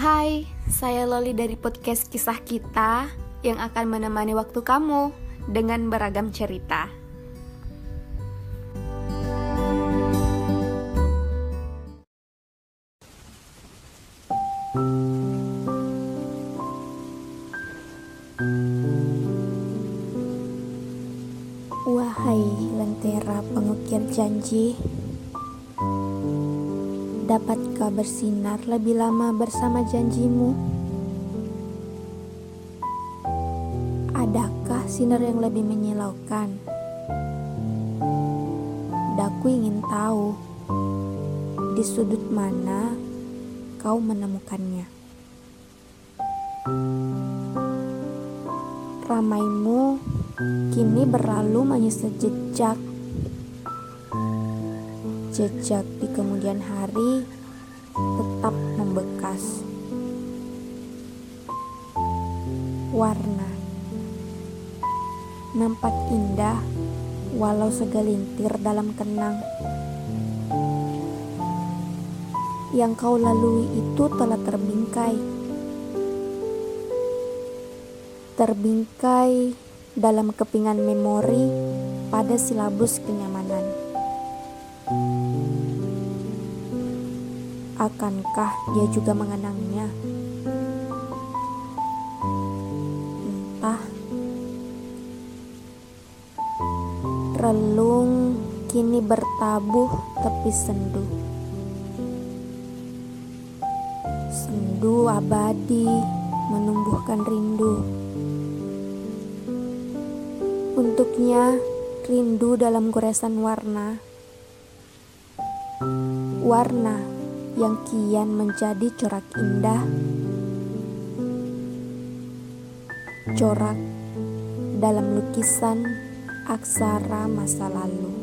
Hai, saya Loli dari podcast Kisah Kita yang akan menemani waktu kamu dengan beragam cerita. Wahai lentera pengukir janji, dapatkah bersinar lebih lama bersama janjimu? Adakah sinar yang lebih menyilaukan? Daku ingin tahu di sudut mana kau menemukannya. Ramaimu kini berlalu menyisir jejak. Jejak di kemudian hari tetap membekas. Warna nampak indah walau segelintir dalam kenang. Yang kau lalui itu telah terbingkai. Terbingkai dalam kepingan memori pada silabus kenyamanan. Akankah dia juga mengenangnya? Entah. Relung kini bertabuh tepi sendu. Sendu abadi menumbuhkan rindu. Untuknya, rindu dalam goresan warna. Warna yang kian menjadi corak indah. Corak dalam lukisan aksara masa lalu.